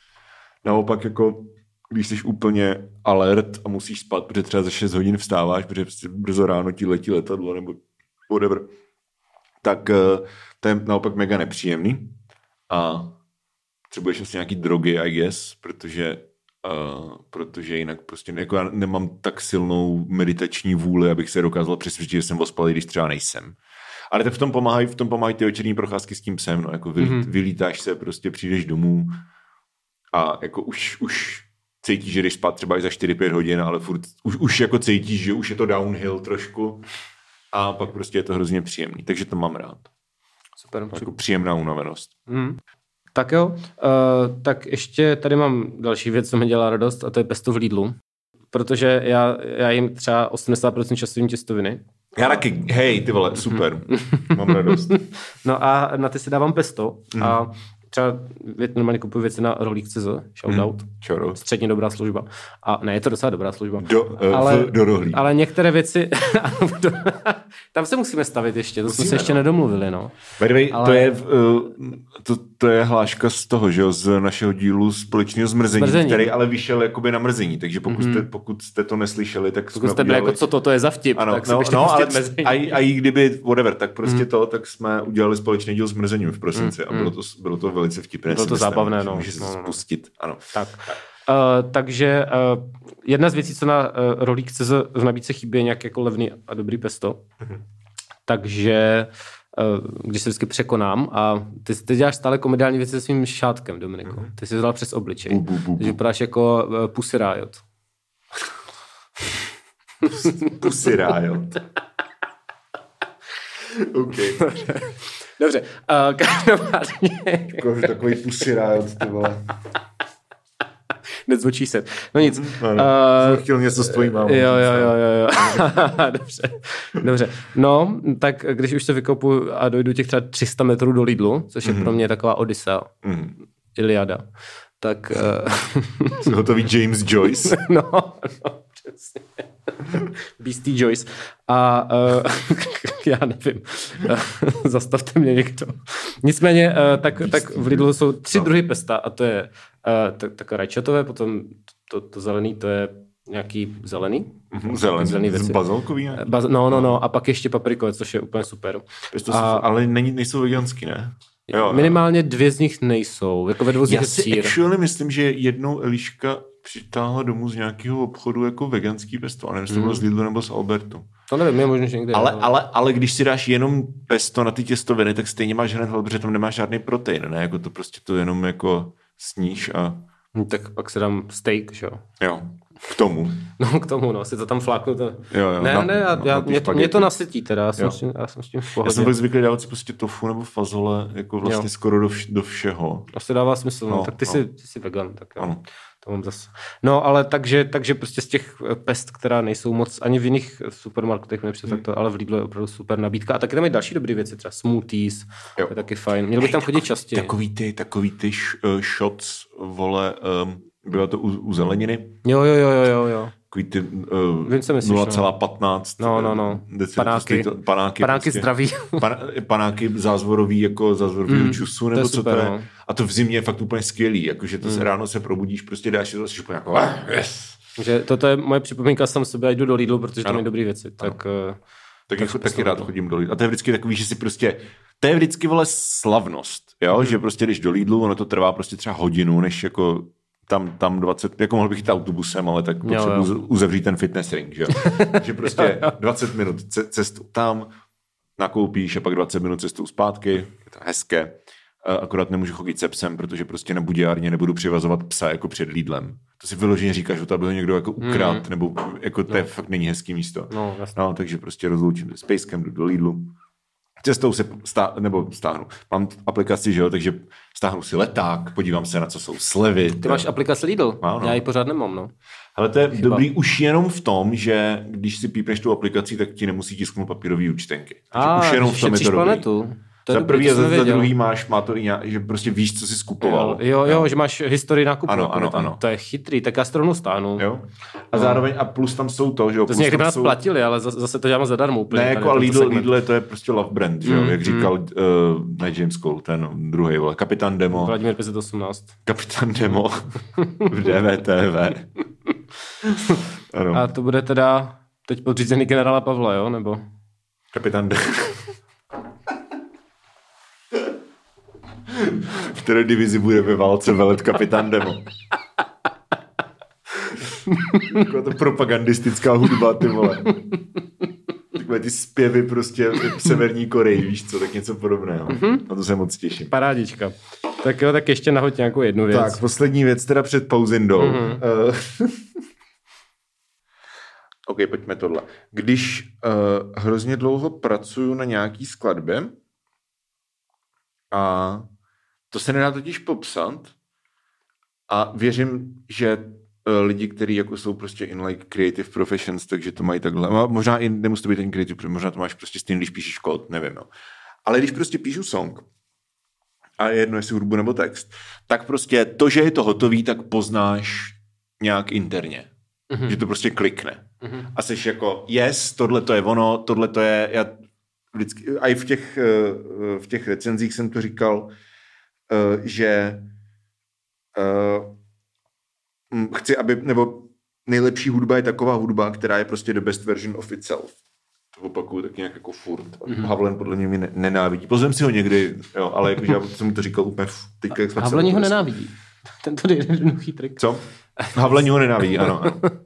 Naopak jako když jsi úplně alert a musíš spát, protože třeba za 6 hodin vstáváš, protože prostě brzo ráno ti letí letadlo nebo whatever, tak eh, to je naopak mega nepříjemný. A potřebuješ asi nějaký drogy, I guess, protože, uh, protože jinak prostě jako já nemám tak silnou meditační vůli, abych se dokázal přesvědčit, že jsem ospalý, když třeba nejsem. Ale to v tom pomáhají, v tom pomáhají ty večerní procházky s tím psem, no, jako vylít,
Mhm.
mm-hmm. vylítáš se, prostě přijdeš domů a jako už, už cítíš, že jdeš spát třeba i za 4-5 hodin, ale furt už, už jako cítíš, že už je to downhill trošku a pak prostě je to hrozně příjemný, takže to mám rád.
Super.
Jako příjemná unavenost.
Mm. Tak jo, uh, tak ještě tady mám další věc, co mi dělá radost a to je pesto v Lidlu. Protože já, já jim třeba 80% času jim těstoviny.
Já taky, hej, ty vole, super, mám radost.
No a na ty si dávám pesto a třeba normálně kupuju věci na rohlík.cz, shoutout,
Čoro.
středně dobrá služba. A ne, je to docela dobrá služba.
Do, uh,
Ale-
v, do rohlí.
Ale některé věci, tam se musíme stavit ještě, to musíme, jsme se ještě
no.
nedomluvili, no.
By
Ale-
to, je, uh, to, to je hláška z toho, že jo, z našeho dílu společného zmrzení,
Zmrzení.
který ale vyšel jakoby na mrzení, takže pokud, mm-hmm. jste, pokud jste to neslyšeli, tak
Pokud
jsme
jste byli
udělali...
jako, co to, to je za vtip,
Ano,
tak
no, no ale a, i- kdyby, whatever, tak prostě to, tak jsme udělali společný díl s mrzením v prosinci a bylo to, bylo to velice vtipné.
Bylo to
myslím,
zábavné, no.
Může se
No, no, no.
spustit, ano.
Tak. Uh, takže uh, jedna z věcí, co na uh, rohlík.cz v nabídce chybí, je nějak jako levný a dobrý pesto.
Mhm.
Takže uh, když se vždycky překonám a ty, ty děláš stále komediální věci se svým šátkem, Dominiku. Ty jsi vzal přes obličej.
Bu, bu, bu, bu.
Takže vypadáš jako uh, Pussy Riot.
Pussy Riot. OK.
Dobře, uh, každopádně...
Jako, takový Pussy Riot, ty vole.
Nezvočí se. No nic.
No, no.
Uh,
Jsem chtěl něco s tvojí mámou.
Jo, jo, jo, jo, jo. Dobře. Dobře. No, tak když už se vykopu a dojdu těch třeba 300 metrů do Lidlu, což je pro mě taková Odyssea,
Mm.
Iliada, tak uh,
Jsi hotový James Joyce.
no, no. Beastie Joyce. A uh, já nevím, zastavte mě někdo. Nicméně, uh, tak, tak v Lidlu jsou tři
No.
druhy pesta a to je uh, tak, tak rajčatové, potom to, to zelený, to je nějaký zelený.
Mhm, Zelený.
Zelený věci.
Bazalkový, ne?
Baz, no, no, no, a pak ještě paprikové, což je úplně super.
Pesto
a-
ale není, nejsou veganský, ne? Jo,
Minimálně dvě z nich nejsou, jako ve dvou z nich
Já si actually myslím, že jednou Eliška přitáhla domů z nějakého obchodu jako veganský pesto. A nevím, jestli to bylo z Lidlu nebo z Albertu.
To nevím, je možná, že někde.
Ale,
jo.
ale, ale když si dáš jenom pesto na ty těstoviny, tak stejně máš hned hlad, protože tam nemáš žádný protein, ne? Jako to prostě to jenom jako sníš a
Hm, Tak pak si dám steak, že jo.
jo, k tomu.
No k tomu, no, si to tam fláknu. To...
Jo, jo,
ne,
na-
ne, já,
na-
já, mě, to, mě to nasytí teda, já jsem,
Jo.
s tím, já jsem s tím v
Já
pohodě.
jsem byl zvyklý dávat si prostě tofu nebo fazole, jako vlastně
Jo.
skoro do, vš- do všeho.
Asi dává smysl, no,
No,
tak ty,
no.
jsi, ty jsi vegan, tak jo.
Ano.
To mám zase. No, ale takže, takže prostě z těch eh, pest, která nejsou moc, ani v jiných eh, supermarketech mi přijde
Hmm.
tak to, ale v Lidlu je opravdu super nabídka. A taky tam je další dobré věci, třeba smoothies,
Jo.
to je taky fajn. Měl bych tam chodit častěji.
Takový ty, takový ty uh, shots, vole, um, bylo to u, u zeleniny,
Jo, jo, jo, jo, jo, jo.
Takový ty uh,
co myslíš, no.
0,15.
No, no, no.
decilitr,
Panáky.
to- panáky,
Panáky
prostě.
zdraví.
Pan, panáky zázvorový, jako zázvorový mm, čusu, nebo co
super,
to je.
no.
A to v zimě je fakt úplně skvělý, jakože to se ráno se probudíš, prostě dáš si to, úplně jako, "Ah, yes.
Že toto je moje připomínka sam sebe, a jdu do Lidlu, protože tam
Ano.
je dobré věci. Tak, eh,
Tak jako,
Tak
taky rád chodím do Lidlu. A to je vždycky takový, že si prostě, to je vždycky vole slavnost, jo,
Mhm.
že prostě jdeš do Lidlu, ono to trvá prostě třeba hodinu, než jako tam, tam 20, jako mohl bych jít autobusem, ale tak
Jo,
potřebuji
jo.
uzavřít ten fitness ring, že že prostě 20 minut ce- cestu tam, nakoupíš a pak 20 minut cestou zpátky, je to hezké. A Akorát nemůžu chodit se psem, protože prostě na budějárně nebudu přivazovat psa jako před Lidlem. To si vyloženě říkáš, že to ho někdo jako ukrad, mm. nebo jako to je fakt není hezký místo.
no.
No, takže prostě rozloučím s Pejskem, jdu do Lidlu. Cestou se stá, nebo stáhnu. Mám aplikaci, že jo, takže stáhnu si leták, podívám se, na co jsou slevy.
Ty máš aplikaci Lidl?
Mám, no.
Já ji pořád nemám, no.
Ale to je Chyba. dobrý už jenom v tom, že když si pípneš tu aplikaci, tak ti nemusí tisknout papírový účtenky. Takže
A,
už jenom v tom je to dobrý.
planetu. To je
za prvý a za, za druhý máš, má to i nějak, že prostě víš, co jsi skupoval.
Jo, jo, jo, že máš historii nákupu.
Ano,
jako
ano,
tam.
ano.
To je chytrý, tak já to rovnou stáhnu.
Jo? A zároveň, a plus tam jsou to, že jo,
To z někdy nás
jsou...
platili, ale za- zase to děláme zadarmo úplně.
Ne,
tady
jako a Lidl,
segment.
Lidl to je prostě love brand, že jo,
Mm,
jak říkal, uh, ne James Cole, ten druhý, vole, Kapitán Demo,
Vladimír 518.
Kapitán Demo v DVTV. ano,
A to bude teda teď podřízený generála Pavla, jo? Nebo?
Kapitán Demo. v které divizi bude ve válce velet Kapitán Demo. Taková to propagandistická hudba, ty vole. Takové ty zpěvy prostě v Severní Koreji, víš co, tak něco podobného. Na to se moc těším.
Parádička. Tak jo, tak ještě nahoď nějakou jednu věc.
Tak, poslední věc teda před pauzindou. Mm-hmm. Uh, OK, pojďme tohle. Když uh, hrozně dlouho pracuju na nějaký skladbě a to se nedá totiž popsat a věřím, že uh, lidi, kteří jako jsou prostě in like creative professions, takže to mají takhle. A Možná i nemusí to být ten creative, možná to máš prostě stejný, když píšeš kód, nevím. No. Ale když prostě píšu song, a je jedno, jestli hudbu nebo text, tak prostě to, že je to hotový, tak poznáš nějak interně. Mm-hmm. Že to prostě klikne. Mm-hmm. A jsi jako, yes, tohle to je ono, tohle to je, já vždycky, a i v těch, eh, v těch recenzích jsem to říkal, že eh, hm, chci, aby, nebo nejlepší hudba je taková hudba, která je prostě the best version of itself. To opakuju tak nějak jako furt. Mm-hmm. Havlen podle mě mě ne- nenávidí. Pozvem si ho někdy, jo, ale jakože já jsem mu to říkal úplně v- teďka, jak jsme se
Havlení ho nenávidí. Tento jednoduchý trik.
co? Havlení ho nenávidí, ano. ano.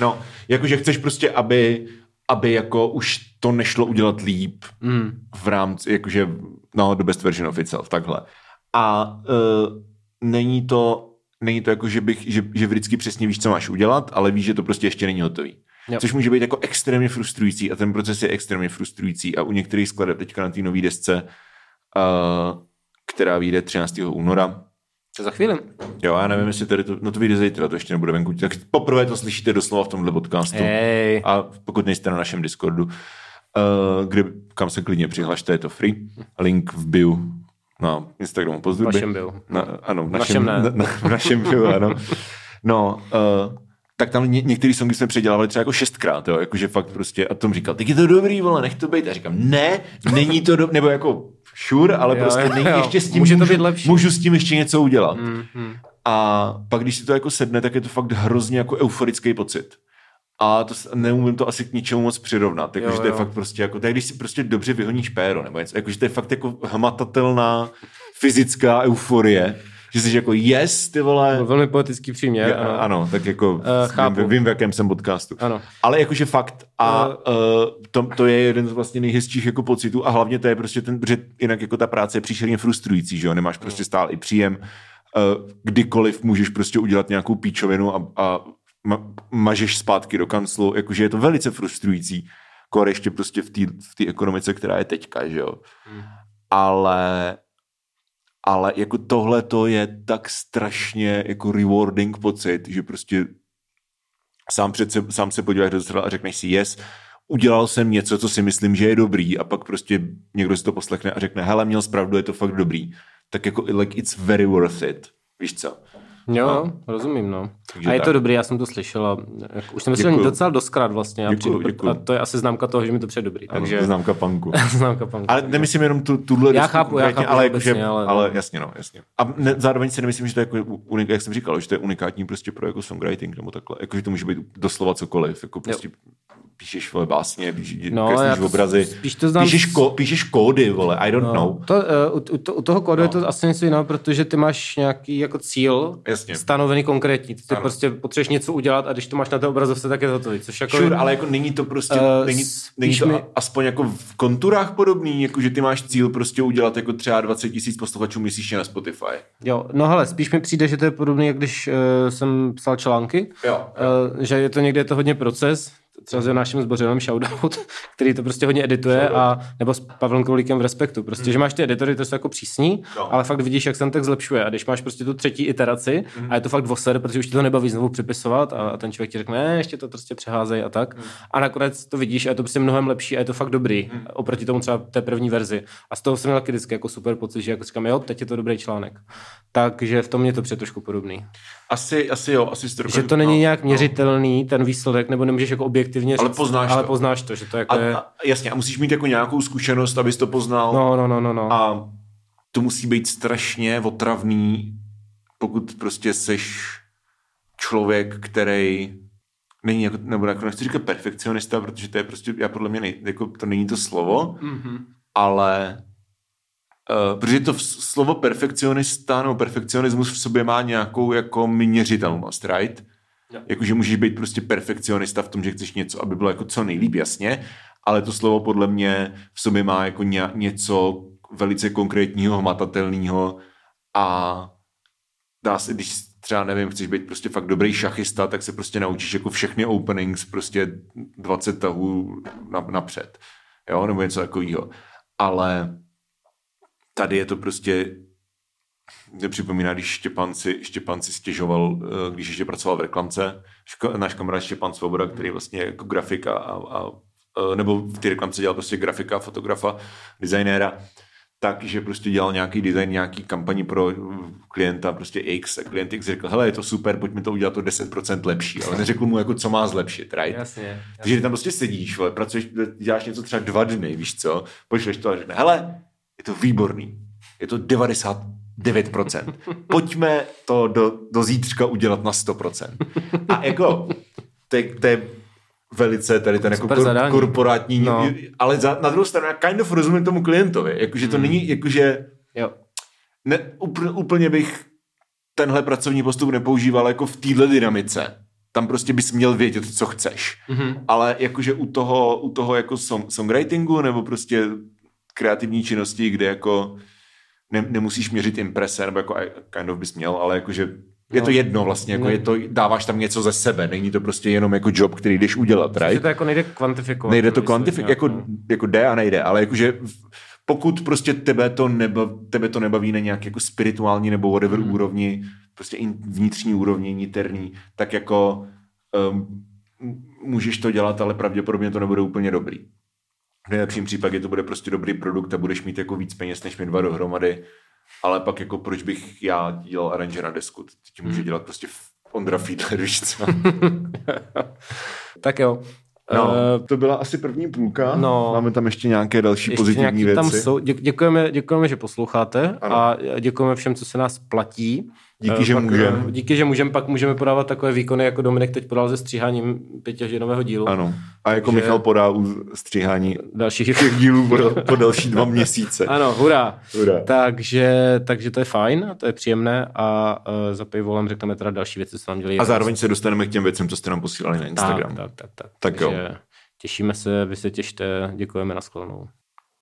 No, jakože chceš prostě, aby, aby jako už to nešlo udělat líp
Mm.
v rámci, jakože, no, the best version of itself, takhle. A uh, není to, není to jako, že, bych, že, že vždycky přesně víš, co máš udělat, ale víš, že to prostě ještě není hotový.
Jo.
Což může být jako extrémně frustrující a ten proces je extrémně frustrující a u některých skladeb teďka na té nové desce, uh, která vyjde 13. února,
Co za chvíli?
Jo, já nevím, jestli tady to, no to vyjde zítra, to ještě nebude venku. Tak poprvé to slyšíte doslova v tomhle podcastu.
Hej.
A pokud nejste na našem Discordu, uh, kde, kam se klidně přihlašte, je to free. Link v bio na Instagramu pozdruby.
Vašem bio.
Na, ano, v
Našem
našem,
ne.
na, na, v našem bio, ano. No, uh, tak tam ně, některý songy jsme předělávali třeba jako šestkrát, jo, jakože fakt prostě, a Tom říkal, tak je to dobrý, vole, nech to být. A říkám, ne, není to dobrý, nebo jako sure, ale
Jo,
prostě
jo,
není
jo.
ještě s tím,
Může to
můžu,
být lepší.
můžu s tím ještě něco udělat.
Mm, mm.
A pak, když si to jako sedne, tak je to fakt hrozně jako euforický pocit. A to neumím to asi k ničemu moc přirovnat. Jakože to je fakt prostě jako, je, když si prostě dobře vyhoníš péro, nebo něco. Jakože to je fakt jako hmatatelná fyzická euforie. Že jsi jako yes, ty vole.
Byl velmi poetický příměr.
Ja, ano. ano, tak jako
chápu.
vím, vím, v jakém jsem podcastu.
Ano.
Ale jakože fakt a uh, to, to, je jeden z vlastně nejhezčích jako pocitů a hlavně to je prostě ten, protože jinak jako ta práce je příšerně frustrující, že jo, nemáš prostě stále i příjem, uh, kdykoliv můžeš prostě udělat nějakou píčovinu a, a ma, mažeš zpátky do kanclu, jakože je to velice frustrující, kor ještě prostě v té v ekonomice, která je teďka, že jo. Ale ale jako tohle to je tak strašně jako rewarding pocit, že prostě sám, před se, sám se podíváš do a řekneš si yes, udělal jsem něco, co si myslím, že je dobrý a pak prostě někdo si to poslechne a řekne, hele, měl zpravdu, je to fakt dobrý. Tak jako like it's very worth it. Víš co?
Jo, no. rozumím, no.
Takže
a je
tak.
to dobrý, já jsem to slyšel a už jsem
Děkuju.
docela doskrát vlastně. A,
Děkuju, děkuju.
a to je asi známka toho, že mi to přijde dobrý.
Takže...
Takže
Známka punku.
známka panku.
Ale nemyslím jenom tu, tuhle
Já chápu, já chápu,
ale, jako, že,
ale-
ale, jasně, no, jasně. A ne, zároveň si nemyslím, že to je jako unik, jak jsem říkal, že to je unikátní prostě pro jako songwriting nebo takhle. Jako, že to může být doslova cokoliv. Jako prostě píšeš vole básně, píšeš,
No,
kreslíš
to
obrazy,
spíš to znám
píšeš, ko, píšeš kódy, vole, I don't
No,
know.
to, uh, u, to, u toho kódu no. je to asi něco jiného, protože ty máš nějaký jako cíl
Jasně.
stanovený konkrétní. Ty
Ano.
prostě potřebuješ něco udělat a když to máš na té obrazovce, tak je to hotový. Což jako
Sure, ale jako není to prostě,
Eh,
není, není to
mi-
aspoň jako v konturách podobný, jako že ty máš cíl prostě udělat jako třeba 20 tisíc posluchačů měsíčně na Spotify.
Jo, no hele, spíš mi přijde, že to je podobné, jak když uh, jsem psal články,
Jo,
Uh, že je to někde je to hodně proces, třeba s Jonášem Zbořilem shoutout, který to prostě hodně edituje, a, nebo s Pavlem Krolíkem v Respektu. Prostě, hmm. že máš ty editory, to jsou jako přísní,
No.
ale fakt vidíš, jak se ten text zlepšuje. A když máš prostě tu třetí iteraci
Hmm.
a je to fakt voser, protože už ti to nebaví znovu přepisovat a, a ten člověk ti řekne, ne, ještě to prostě přeházej a tak.
Hmm.
A nakonec to vidíš a je to prostě mnohem lepší a je to fakt dobrý oproti tomu třeba té první verzi. A z toho jsem měl vždycky jako super pocit, že jako říkám, jo, teď je to dobrý článek. Takže v tom mě to přijde trošku podobný.
Asi, asi jo, asi si to
Že to není
no,
nějak
no.
měřitelný, ten výsledek, nebo nemůžeš jako objektivně
Ale
říct,
poznáš
ale
to.
poznáš to, že to jako
A,
je...
a, jasně, a musíš mít jako nějakou zkušenost, abys to poznal.
No, no, no, no, no.
A to musí být strašně otravný, pokud prostě seš člověk, který není jako, nebo jako nechci říkat perfekcionista, protože to je prostě, já podle mě, nej, jako, to není to slovo,
Mm-hmm.
ale uh, protože to slovo perfekcionista nebo perfekcionismus v sobě má nějakou jako měřitelnost, right?
Jo.
Jakože můžeš být prostě perfekcionista v tom, že chceš něco, aby bylo jako co nejlíp, jasně, ale to slovo podle mě v sobě má jako ně, něco velice konkrétního, hmatatelného a dá se, když třeba nevím, chceš být prostě fakt dobrý šachista, tak se prostě naučíš jako všechny openings prostě 20 tahů na, napřed, jo, nebo něco takového. Ale tady je to prostě mě připomíná, když Štěpán si, Štěpán si stěžoval, eh, když ještě pracoval v reklamce, ško, náš kamarád Štěpán Svoboda, který vlastně jako grafika a, a eh, nebo v té reklamce dělal prostě grafika, fotografa, designéra, takže prostě dělal nějaký design, nějaký kampaní pro klienta, prostě X a klient X řekl, hele, je to super, pojďme to udělat o 10% lepší, ale neřekl mu jako, co má zlepšit, right?
Jasně.
Takže ty tam prostě sedíš, vole, pracuješ, děláš něco třeba dva dny, víš co, pošleš to a řekne, hele, je to výborný, je to 99%. Pojďme to do, do zítřka udělat na 100%. A jako, to je, to je velice tady ten jako kor, korporátní,
No.
ale za, na druhou stranu já kind of rozumím tomu klientovi, jakože to není, jakože
Jo.
ne, úplně, úplně bych tenhle pracovní postup nepoužíval jako v téhle dynamice. Tam prostě bys měl vědět, co chceš.
Mhm.
Ale jakože u toho, u toho jako song, songwritingu nebo prostě kreativní činnosti, kde jako ne, nemusíš měřit imprese, nebo jako kind of bys měl, ale jakože je
No.
to jedno vlastně, jako
Ne.
je to, dáváš tam něco ze sebe, není to prostě jenom jako job, který jdeš udělat, right?
to jako nejde kvantifikovat.
Nejde to kvantifikovat, jako,
no.
jako jde a nejde, ale jakože pokud prostě tebe to, nebav, tebe to nebaví na nějak jako spirituální nebo whatever mm. úrovni, prostě vnitřní úrovni, niterní, tak jako um, můžeš to dělat, ale pravděpodobně to nebude úplně dobrý. V nejlepším případě to bude prostě dobrý produkt a budeš mít jako víc peněz než my dva dohromady, ale pak jako proč bych já dělal aranže na desku, ti může dělat prostě Ondra Fiedler, víš co?
Tak jo.
No,
Eh,
to byla asi první půlka.
no.
Máme tam ještě nějaké další
ještě
pozitivní
nějaký
věci.
tam jsou. Dě- děkujeme, děkujeme, že posloucháte
Ano.
a děkujeme všem, co se nás platí.
Díky,
Eh,
že
pak,
můžem.
eh, Díky, že můžeme, pak můžeme podávat takové výkony, jako Dominik teď podal se stříháním pětiždinového dílu.
Ano. A jako
Takže-
Michal podá u stříhání
Dalších
těch dílů po, po další dva měsíce.
Ano, hurá.
Hurá.
Takže, takže to je fajn, to je příjemné a uh, za paywallem řekneme teda další věci, co nám dělají.
A zároveň se dostaneme k těm věcem, co jste nám posílali na Instagram.
Tak, tak, tak. tak.
Tak jo.
Takže těšíme se, vy se těšte, děkujeme, na shledanou.